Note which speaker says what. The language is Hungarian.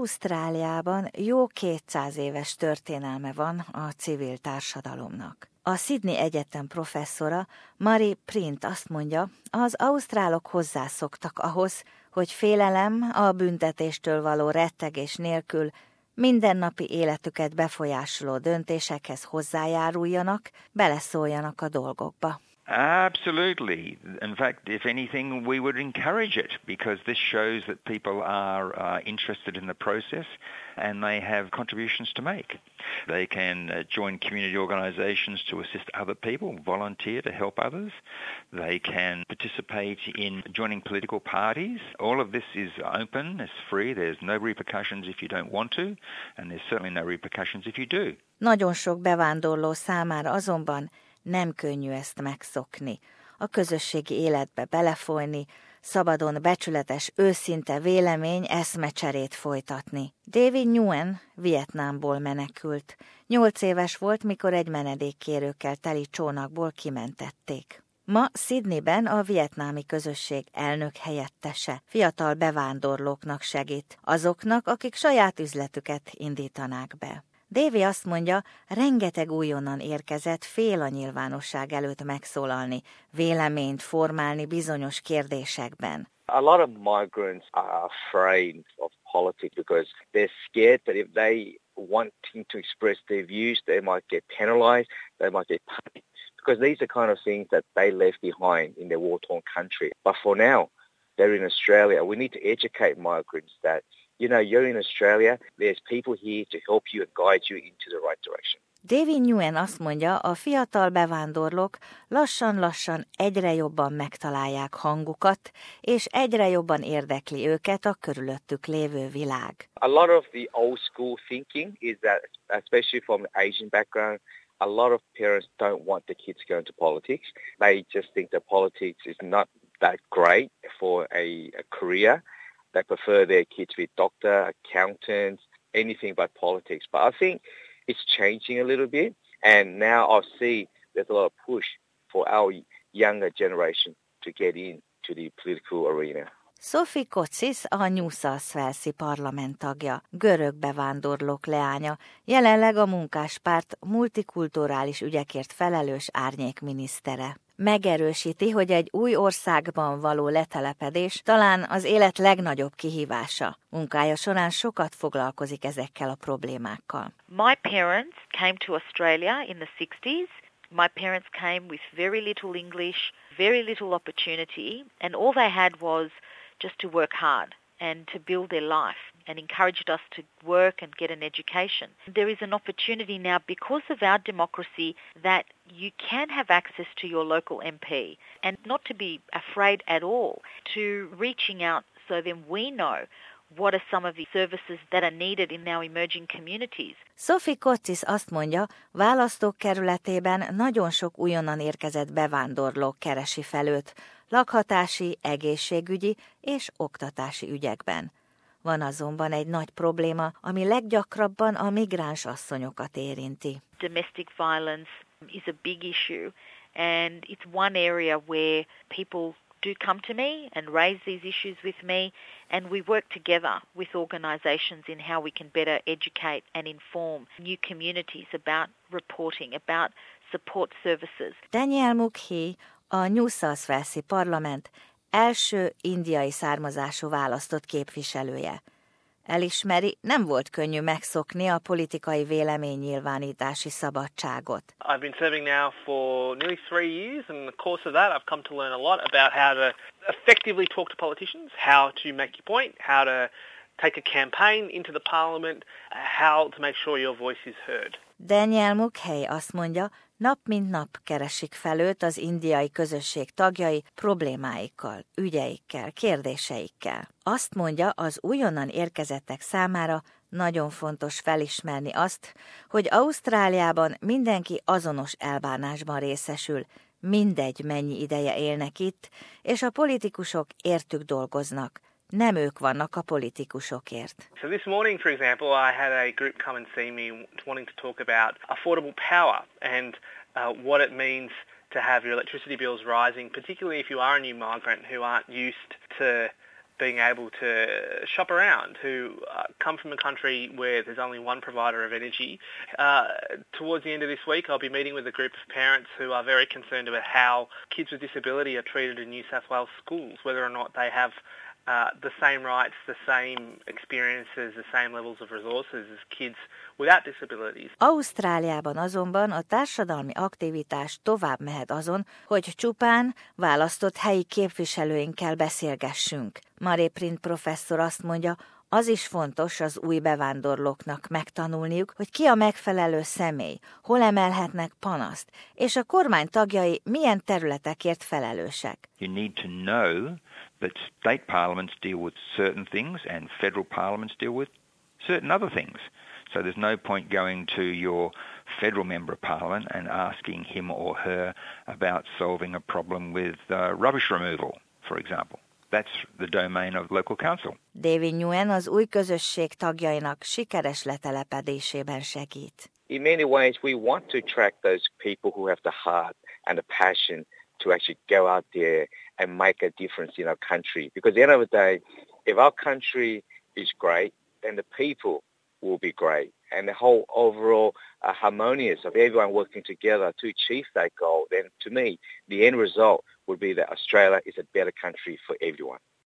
Speaker 1: Ausztráliában jó 200 éves történelme van a civil társadalomnak. A Sydney Egyetem professzora Marie Print azt mondja, az ausztrálok hozzászoktak ahhoz, hogy félelem a büntetéstől való rettegés nélkül mindennapi életüket befolyásoló döntésekhez hozzájáruljanak, beleszóljanak a dolgokba.
Speaker 2: Absolutely. In fact, if anything, we would encourage it because this shows that people are uh, interested in the process and they have contributions to make. They can uh, join community organisations to assist other people, volunteer to help others. They can participate in joining political parties. All of this is open, it's free, there's no repercussions if you don't want to, and there's certainly no repercussions if you do.
Speaker 1: Nem könnyű ezt megszokni, a közösségi életbe belefolyni, szabadon becsületes, őszinte vélemény eszmecserét folytatni. David Nguyen Vietnámból menekült. Nyolc éves volt, mikor egy menedékkérőkkel teli csónakból kimentették. Ma Sydneyben a vietnámi közösség elnök helyettese fiatal bevándorlóknak segít, azoknak, akik saját üzletüket indítanák be. Dévi azt mondja, rengeteg újonnan érkezett fél a nyilvánosság előtt megszólalni, véleményt formálni bizonyos kérdésekben.
Speaker 3: A lot of migrants are afraid of politics because they're scared that if they wanting to express their views, they might get penalized, they might get punished. Because these are kind of things that they left behind in their war-torn country. But for now, they're in Australia. We need to educate migrants that you know, you're in Australia, there's people here to help you and guide you into the right direction.
Speaker 1: David Nguyen azt mondja, a fiatal bevándorlók lassan-lassan egyre jobban megtalálják hangukat, és egyre jobban érdekli őket a körülöttük lévő világ.
Speaker 3: A lot of the old school thinking is that, especially from Asian background, a lot of parents don't want their kids going to politics. They just think that politics is not that great for a, a career. They prefer their kids to be doctor, accountants, anything but politics. But I think it's changing a little bit. And now I see there's a lot of push for our younger generation to get into the political arena.
Speaker 1: Sophie Kocsis a New South Wales parlament tagja, görög bevándorlók leánya, jelenleg a munkáspárt multikulturális ügyekért felelős árnyékminisztere megerősíti, hogy egy új országban való letelepedés talán az élet legnagyobb kihívása. Munkája során sokat foglalkozik ezekkel a problémákkal.
Speaker 4: My parents came to Australia in the 60s. My parents came with very little English, very little opportunity, and all they had was just to work hard and to build their life. and encouraged us to work and get an education. There is an opportunity now because of our democracy that you can have access to your local MP and not to be afraid at all to reaching out so then we know what are some of the services that are needed in our emerging communities.
Speaker 1: Sophie Kottis azt mondja, választókerületében nagyon sok újonnan érkezett bevándorló keresi fel őt, lakhatási, egészségügyi és oktatási ügyekben. Van azonban egy nagy probléma, ami leggyakrabban a migráns asszonyokat érinti.
Speaker 4: Domestic violence is a big issue and it's one area where people do come to me and raise these issues with me and we work together with organisations in how we can better educate and inform new communities about reporting, about support services.
Speaker 1: Daniel Mukhi, a New South Wales parlament első indiai származású választott képviselője. Elismeri, nem volt könnyű megszokni a politikai véleménynyilvánítási szabadságot.
Speaker 5: I've been serving now for nearly three years and in the course of that I've come to learn a lot about how to effectively talk to politicians, how to make your point, how to take a campaign into the parliament, how to make sure your voice is heard.
Speaker 1: Daniel Mukhey azt mondja, Nap mint nap keresik fel őt az indiai közösség tagjai problémáikkal, ügyeikkel, kérdéseikkel. Azt mondja, az újonnan érkezettek számára nagyon fontos felismerni azt, hogy Ausztráliában mindenki azonos elbánásban részesül, mindegy mennyi ideje élnek itt, és a politikusok értük dolgoznak, nem ők vannak a politikusokért.
Speaker 5: So this morning, for example, I had a group come and see me wanting to talk about affordable power and uh, what it means to have your electricity bills rising, particularly if you are a new migrant who aren't used to being able to shop around, who uh, come from a country where there's only one provider of energy. Uh, towards the end of this week, I'll be meeting with a group of parents who are very concerned about how kids with disability are treated in New South Wales schools, whether or not they have uh, the same rights, the same experiences, the same levels of resources as kids without disabilities.
Speaker 1: Ausztráliában azonban a társadalmi aktivitás tovább mehet azon, hogy csupán választott helyi képviselőinkkel beszélgessünk. Marie Print professzor azt mondja, az is fontos az új bevándorlóknak megtanulniuk, hogy ki a megfelelő személy, hol emelhetnek panaszt, és a kormány tagjai milyen területekért felelősek.
Speaker 2: You need to know that state parliaments deal with certain things and federal parliaments deal with certain other things. So there's no point going to your federal member of parliament and asking him or her about solving a problem with uh, rubbish removal, for example. That's the domain of local council.
Speaker 1: David Nguyen az új közösség tagjainak sikeres letelepedésében segít.
Speaker 3: In many ways, we want to attract those people who have the heart and the passion to actually go out there and make a difference in our country. Because at the end of the day, if our country is great, then the people will be great. And the whole overall uh, harmonious of everyone working together to achieve that goal, then to me, the end result would be that Australia is a better country for everyone.